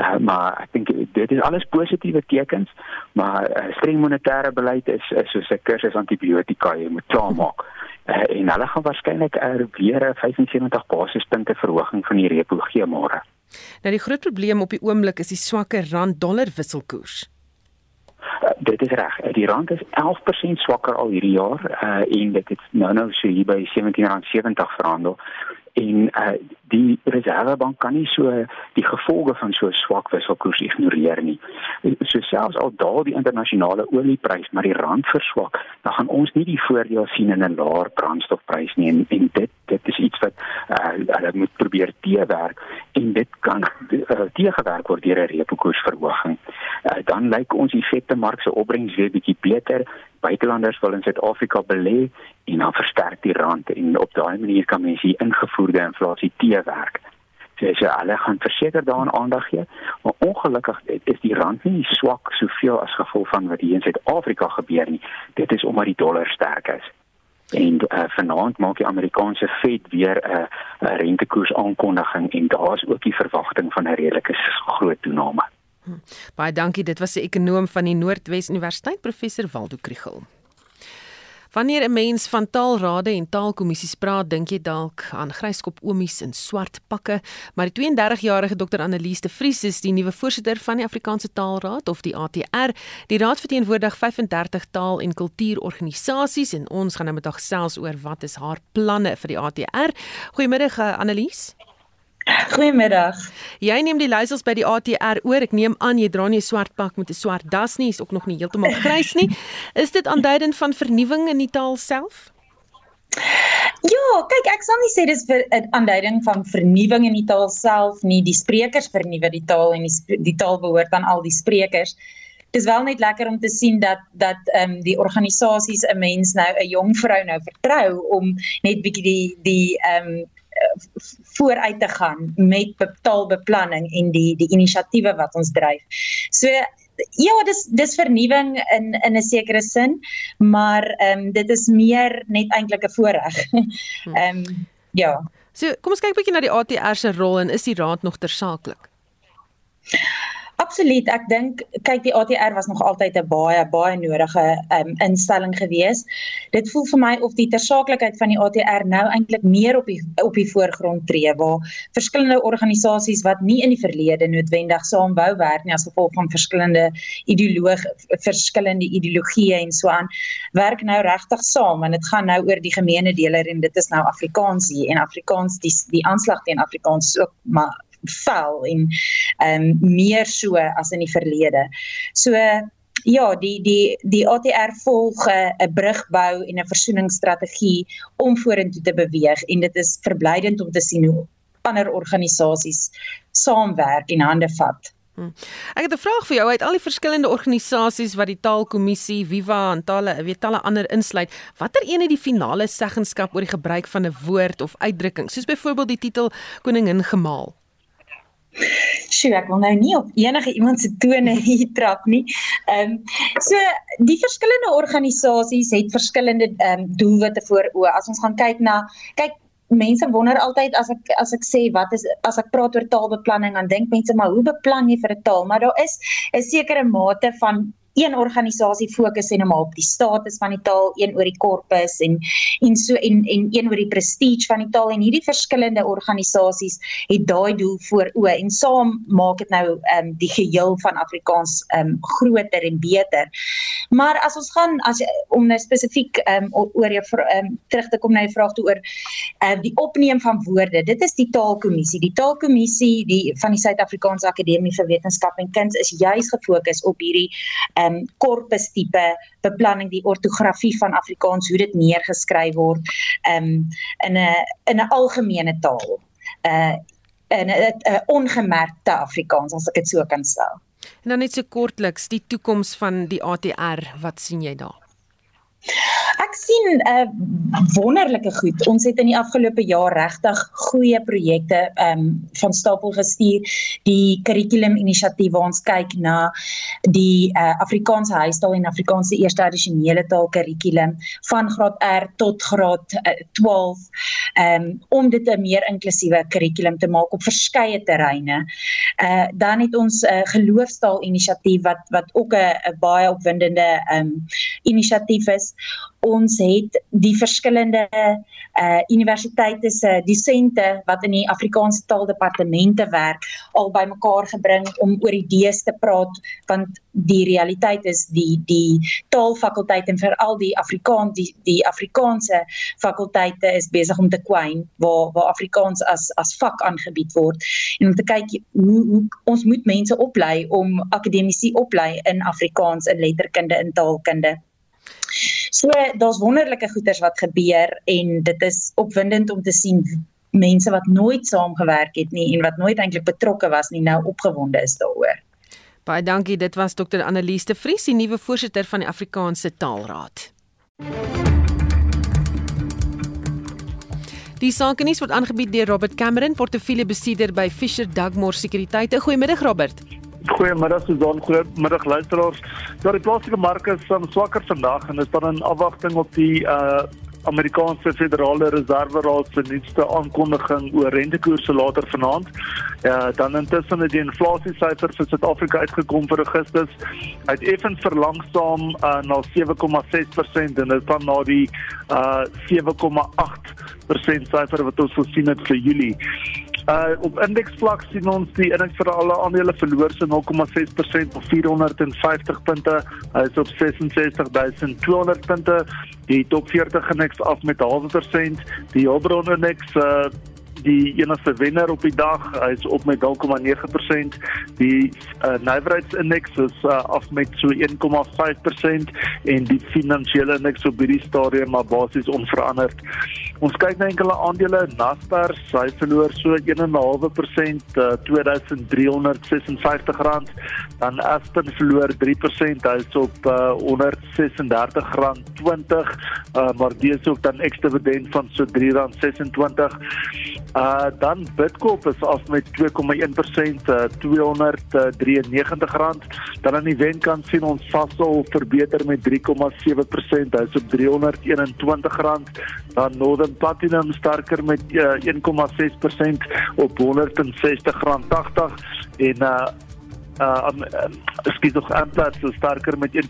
Uh, maar ek dink dit is alles positiewe tekens, maar uh, streng monetêre beleid is, is soos 'n kursus antibiotika jy moet klaarmaak. Uh, en hulle gaan waarskynlik er weer 'n 75 basispunte verhoging van die repo gee môre. Nou die groot probleem op die oomblik is die swakker rand-dollar wisselkoers. Uh, dit is reg. Uh, die rand is 11% swakker al hierdie jaar uh, en dit het nou nou so hier by R17.70 verhandel en uh, die reservebank kan nie so die gevolge van so swak wisselkoers ignoreer nie. So selfs al daal die internasionale olieprys maar die rand verswak, dan gaan ons nie die voordeel sien in 'n laer brandstofprys nie en, en dit dit is iets wat uh, hulle moet probeer teewerk en dit kan uh, teegewerk word deur 'n repo koersverhoging. Uh, dan lyk ons effekte mark se opbrengs weer bietjie beter buitelanders wil in Suid-Afrika belê en dan versterk die rand en op daai manier kan mense die ingevoerde inflasie teewerk. So so hulle gaan verseker daaraan aandag gee, maar ongelukkig is die rand nie swak soveel as gevolg van wat hier in Suid-Afrika gebeur nie. Dit is omdat die dollar sterk is. En uh, vanaand maak die Amerikaanse Fed weer 'n uh, rentekoers aankondiging en daar's ook die verwagting van 'n redelike groot toename. Baie dankie. Dit was 'n ekonom van die Noordwes Universiteit, professor Waldo Krugel. Wanneer 'n mens van taalrade en taalkommissies praat, dink jy dalk aan gryskop oomies in swart pakke, maar die 32-jarige Dr Annelies de Vries is die nuwe voorsitter van die Afrikaanse Taalraad of die ATR. Die raad verteenwoordig 35 taal- en kultuurorganisasies en ons gaan nou met haar gesels oor wat is haar planne vir die ATR. Goeiemiddag eh, Annelies. Goeiemiddag. Jy neem die leiersels by die ATR oor. Ek neem aan jy dra nie 'n swart pak met 'n swart das nie, is ook nog nie heeltemal grys nie. Is dit aanduidend van vernuwing in die taal self? Ja, kyk, ek sal nie sê dis 'n aanduiding van vernuwing in die taal self nie. Die sprekers vernuwe die taal en die, die taal behoort aan al die sprekers. Dis wel net lekker om te sien dat dat ehm um, die organisasies 'n mens nou 'n jong vrou nou vertrou om net bietjie die die ehm um, vooruit te gaan met betaalbeplanning en die die inisiatiewe wat ons dryf. So ja, dis dis vernuwing in in 'n sekere sin, maar ehm um, dit is meer net eintlik 'n voorreg. <laughs> Ehm um, ja. So kom ons kyk 'n bietjie na die ATR se rol en is die raad nog tersaaklik? Absoluut. Ek dink kyk die ATR was nog altyd 'n baie baie nodige um, instelling gewees. Dit voel vir my of die tersaaklikheid van die ATR nou eintlik meer op die op die voorgrond tree waar verskillende organisasies wat nie in die verlede noodwendig saam wou werk nie as gevolg van verskillende ideoloog verskillende ideologieë en so aan werk nou regtig saam en dit gaan nou oor die gemeene deler en dit is nou Afrikaans hier en Afrikaans die die aanslag teen Afrikaans ook maar vel en ehm um, meer so as in die verlede. So ja, die die die ATR volg 'n brugbou en 'n versoeningsstrategie om vorentoe te beweeg en dit is verblydend om te sien hoe ander organisasies saamwerk en hande vat. Hmm. Ek het 'n vraag vir jou uit al die verskillende organisasies wat die Taalkommissie, Viva en talle, weet talle ander insluit. Watter een het die finale seggenskap oor die gebruik van 'n woord of uitdrukking, soos byvoorbeeld die titel koningin gemaal? Sjoe, ek wil nou nie op enige iemand se tone <laughs> hier trap nie. Ehm um, so die verskillende organisasies het verskillende ehm um, doelwitte voor oë. As ons gaan kyk na kyk mense wonder altyd as ek as ek sê wat is as ek praat oor taalbeplanning dan dink mense maar hoe beplan jy vir 'n taal? Maar daar is 'n sekere mate van een organisasie fokus en hom op die status van die taal, een oor die korpus en en so en en een oor die prestige van die taal en hierdie verskillende organisasies het daai doel voor oë en saam maak dit nou ehm um, die geheel van Afrikaans ehm um, groter en beter. Maar as ons gaan as om nou spesifiek ehm um, oor jou ehm um, terug te kom na die vraag toe oor ehm uh, die opneem van woorde. Dit is die taalkommissie. Die taalkommissie die van die Suid-Afrikaanse Akademie vir Wetenskap en Kuns is juis gefokus op hierdie ehm um, korpus tipe beplanning die ortografie van Afrikaans hoe dit neergeskryf word ehm um, in 'n in 'n algemene taal. Uh in 'n ongemerkte Afrikaans as ek dit so kan stel. En dan net so kortliks die toekoms van die ATR, wat sien jy daar? Ek sien 'n uh, wonderlike goed. Ons het in die afgelope jaar regtig goeie projekte ehm um, van stapel gestuur. Die kurrikulum inisiatief waar ons kyk na die uh, Afrikaanse huistaal en Afrikaanse eerste addisionele taal kurrikulum van graad R tot graad uh, 12 ehm um, om dit 'n meer inklusiewe kurrikulum te maak op verskeie terreine. Uh dan het ons 'n uh, geloofstaal inisiatief wat wat ook 'n baie opwindende ehm um, inisiatief is ons het die verskillende uh universiteite se dosente wat in die Afrikaanse taaldepartemente werk al bymekaar gebring om oor idees te praat want die realiteit is die die taalfakulteit en veral die Afrikaans die die Afrikaanse fakulteite is besig om te kwyn waar waar Afrikaans as as vak aangebied word. En om te kyk hoe, hoe ons moet mense oplei om akademiese oplei in Afrikaans in letterkunde en taalkunde So daar's wonderlike goeders wat gebeur en dit is opwindend om te sien mense wat nooit saamgewerk het nie en wat nooit eintlik betrokke was nie nou opgewonde is daaroor. Baie dankie. Dit was Dr. Annelies de Vries, die nuwe voorsitter van die Afrikaanse Taalraad. Die sakenis word aangebied deur Robert Cameron, portefeuljebestuurder by Fisher Dugmore Sekuriteite. Goeiemiddag Robert. Goeiemiddag Susan, goeiemiddag luisteraars. Ja, die plaaslike mark is um, swakker vandag en is dan in afwagting op die uh Amerikaanse Federale Reserve Raad se nuutste aankondiging oor rentekoerse later vanaand. Ja, uh, dan intussen het die inflasiesyfer vir Suid-Afrika uitgekom vir Augustus. Hy het effens verlangsaam uh, na 7,6% en dit van na die uh 7,8% syfer wat ons gesien het vir Julie. Uh op indeksvlak sien ons die indeks vir alle aandele verloor so 0,6% op 450 punte. Hy is op 66200 punte. Die top 40 indeks af met 0,5%. Die Hulbron indeks uh die enigste wenner op die dag. Hy is op met 0,9%. Die uh, nywerheidsindeks is uh, af met so 1,5% en die finansiële indeks op hierdie stadium maar basies onveranderd. Ons kyk na enkele aandele, Naspers, hy verloor so 1,5%, uh, R2356. Dan Aspen verloor 3%, hy is op uh, R136.20, uh, maar dis ook dan ekstra dividend van so R3.26. Uh dan Bitcoin is af met 2,1% uh, R293. Dan aan die wenkant sien ons Sasol verbeter met 3,7%, hy's op R321. Dan Northern Platinum sterker met uh, 1,6% op R160.80 en uh uh um, um, skiet nog aanplaas so sterker met 1,6%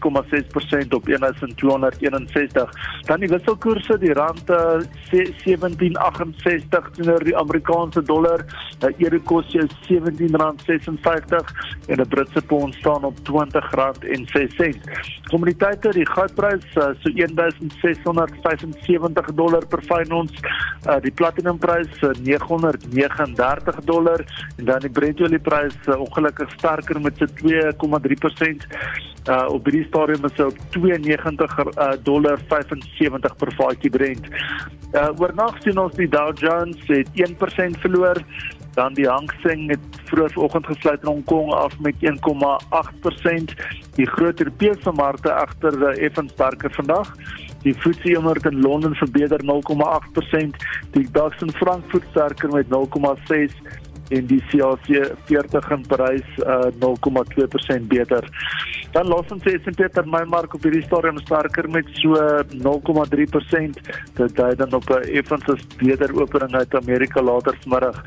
op 1261. Dan die wisselkoerse, die rand uh, 17.68 teenoor die Amerikaanse dollar, uh, euro kos jy R17.56 en die Britse pond staan op R20.06. Kommoditeite, die goudprys uh, so 1675 dollar per fyn ons, uh, die platinumprys uh, 939 dollar en dan die Brent olieprys uh, ongelukkig sterker sterker met so 2,3%. Uh op hierdie stadium is dit op 92 uh, dollar 75 per vatjie Brent. Uh oornag sien ons die Dow Jones het 1% verloor, dan die Hang Seng het vroegoggend gesluit in Hong Kong af met 1,8%. Die groot Europese markte egter uh, effens sterker vandag. Die FTSE 100 in Londen verbeter 0,8%, die DAX in Frankfurt sterker met 0,6% en die CAC 40 in Parys uh, 0,2% beter. Dan los ons sê St. Peter my mark op hierdie stadium sterker met so 0,3%. Dit dui dan op 'n effense beter opening uit Amerika later vanmiddag.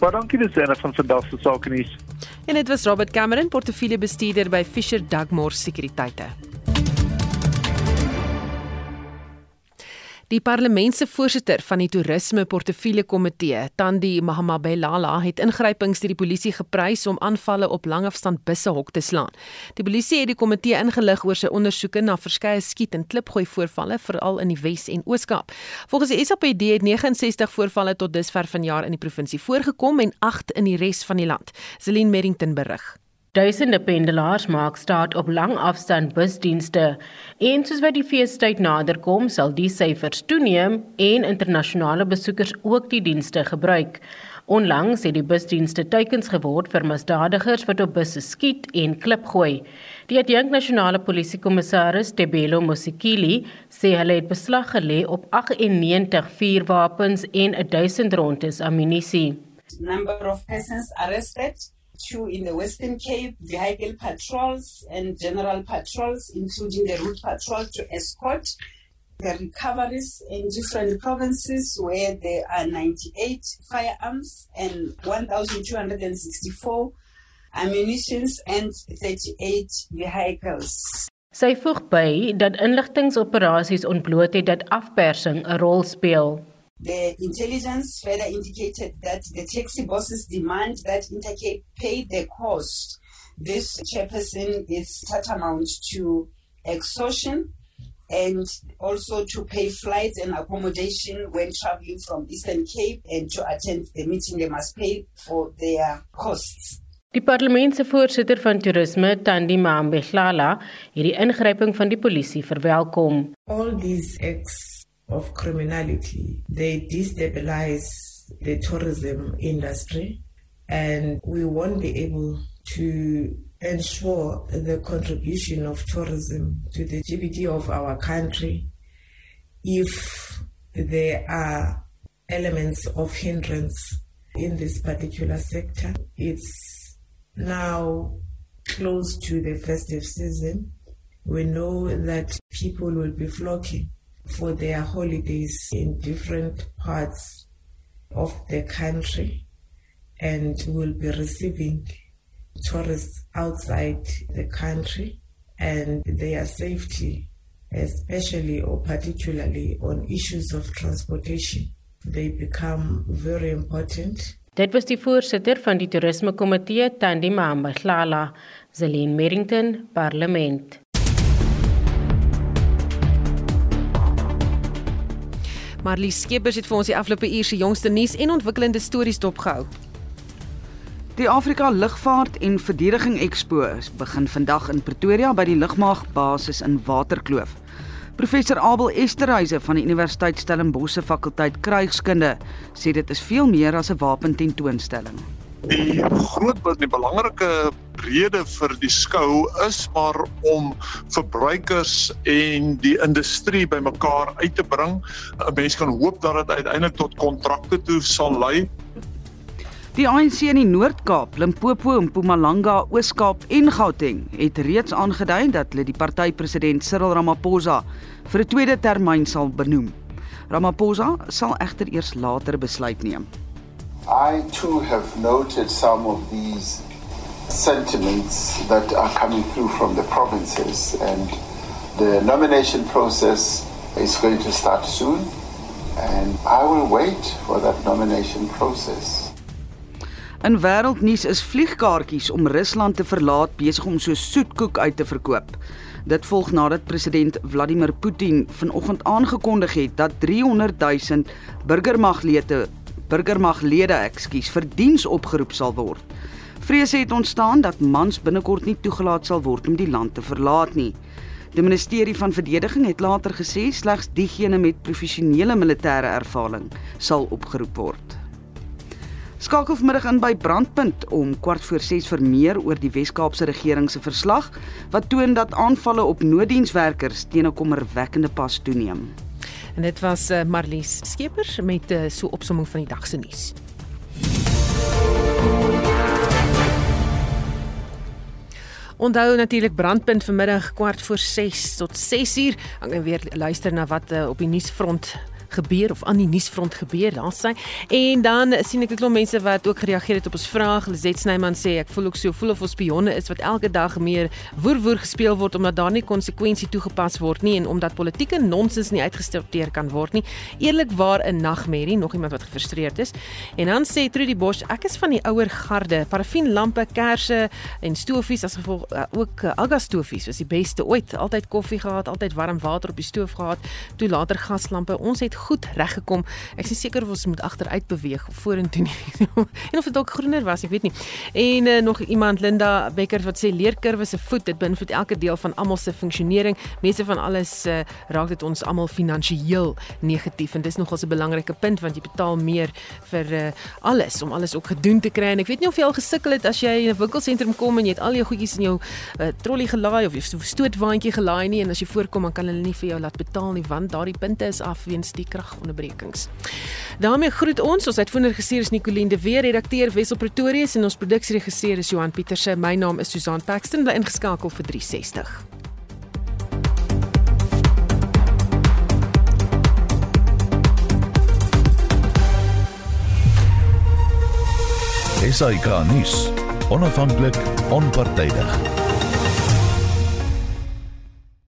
Maar dankie vir sene van vandag se sake nuus. En dit was Robert Cameron, portefeuljebestuurder by Fisher Dugmore Sekuriteite. Die parlement se voorsitter van die toerisme portefeulje komitee, Tandi Mahamabelala, het ingrypings deur die polisie geprys om aanvalle op langafstand busse hok te slaan. Die polisie het die komitee ingelig oor sy ondersoeke na verskeie skiet en klipgooi voorvalle veral in die Wes en Oos-Kaap. Volgens die SAPD het 69 voorvalle tot dusver vanjaar in die provinsie voorgekom en 8 in die res van die land. Celine Merrington berig. Duisende pendelaars maak staat op langafstand busdienste. En soos wat die feestyd naderkom, sal die syfers toeneem en internasionale besoekers ook die dienste gebruik. Onlangs het die busdienste teikens geword vir misdadigers wat op busse skiet en klipgooi. Die adjunk nasionale polisiekommissaris Tebelo Mosikili sê hulle het beslag gelê op 98 vuurwapens en 1000 rondes ammunisie. Number of persons arrested two in the Western Cape, vehicle patrols and general patrols, including the route patrol to escort the recoveries in different provinces where there are 98 firearms and 1,264 ammunitions and 38 vehicles. Sy voeg by dat inligtingoperasies ontbloot het dat afpersing 'n rol speel. The intelligence further indicated that the taxi bosses demand that Intercape pay the cost. This chairperson is tantamount to extortion and also to pay flights and accommodation when traveling from Eastern Cape and to attend the meeting they must pay for their costs. Die parlementse voorsitter van toerisme, Tandi Mambehlala, het die ingryping van die polisie verwelkom. All these acts of criminality. They destabilize the tourism industry, and we won't be able to ensure the contribution of tourism to the GDP of our country if there are elements of hindrance in this particular sector. It's now close to the festive season. We know that people will be flocking for their holidays in different parts of the country and will be receiving tourists outside the country and their safety, especially or particularly on issues of transportation. They become very important. Dit was die voorsitter van die toerisme komitee Tandi Mahambalala, Zelin Merrington, Parlement. Marlie Skeepers het vir ons die afgelope uur se jongste nuus en ontwikkelende stories dopgehou. Die Afrika Lugvaart en Verdediging Expo begin vandag in Pretoria by die Lugmag basis in Waterkloof. Professor Abel Esterhuise van die Universiteit Stellenbosch se fakulteit Krygskunde sê dit is veel meer as 'n wapententoonstelling. Die groot die belangrike rede vir die skou is maar om verbruikers en die industrie bymekaar uit te bring. 'n Mens kan hoop dat dit uiteindelik tot kontrakte toe sal lei. Die ANC in die Noord-Kaap, Limpopo, Mpumalanga, Oos-Kaap en Gauteng het reeds aangedui dat hulle die partypresident Cyril Ramaphosa vir 'n tweede termyn sal benoem. Ramaphosa sal egter eers later besluit neem. I too have noted some of these sentiments that are coming through from the provinces, and the nomination process is going to start soon. And I will wait for that nomination process. In wêreldnuus is vliegkaartjies om Rusland te verlaat besig om so soetkoek uit te verkoop. Dit volg nadat president Vladimir Putin vanoggend aangekondig het dat 300 000 burgermaglede burgermaglede, ekskuus, vir diens opgeroep sal word. Vrese het ontstaan dat mans binnekort nie toegelaat sal word om die land te verlaat nie. Die ministerie van verdediging het later gesê slegs diegene met professionele militêre ervaring sal opgeroep word. Skakel vanmiddag in by Brandpunt om kwart voor 6 vir meer oor die Wes-Kaapse regering se verslag wat toon dat aanvalle op nooddienswerkers teen 'n kommerwekkende pas toeneem. En dit was uh, Marlies Skeepers met uh, so opsomming van die dag se nuus. Onthou natuurlik brandpunt vanmiddag kwart voor 6 tot 6 uur. Ek weer luister na wat uh, op die nuusfront gebeur of aan die nuusfront gebeur daar sê. En dan sien ek 'n klomp mense wat ook gereageer het op ons vraag. Lizet Snyman sê ek voel ook so voel of ons spionne is wat elke dag meer woer woer gespeel word omdat daar nie konsekwensie toegepas word nie en omdat politieke nonsens nie uitgestopteer kan word nie. Eerlikwaar 'n nagmerrie nog iemand wat gefrustreerd is. En dan sê Trudy Bosch ek is van die ouer garde parafienlampe kersse en stofies as gevolg uh, ook uh, agastofies was die beste ooit. Altyd koffie gehad altyd warm water op die stoof gehad toe later gaslampe. Ons het goed reggekom. Ek is seker of ons moet agteruit beweeg of vorentoe nie. <laughs> en of dit dalk groener was, ek weet nie. En uh, nog iemand Linda Becker wat sê leerkurwe se voet, dit beïnvloed elke deel van almal se funksionering. Mense van alles uh, raak dit ons almal finansiëel negatief en dis nogals 'n belangrike punt want jy betaal meer vir uh, alles om alles ook gedoen te kry en ek weet nie of jy al gesukkel het as jy in 'n winkelsentrum kom en jy het al jou goedjies in jou uh, trolly gelaai of jy stootwaandjie gelaai nie en as jy voorkom dan kan hulle nie vir jou laat betaal nie want daardie punte is af weens die kragonderbrekings. daarmee groet ons ons uitvoerende regisseur is Nicoline de Weer, redakteur Wessel Pretorius en ons produksieregisseur is Johan Pieterse. My naam is Susan Paxton, bly ingeskakel vir 360. SAK nuus. Onafhanklik, onpartydig.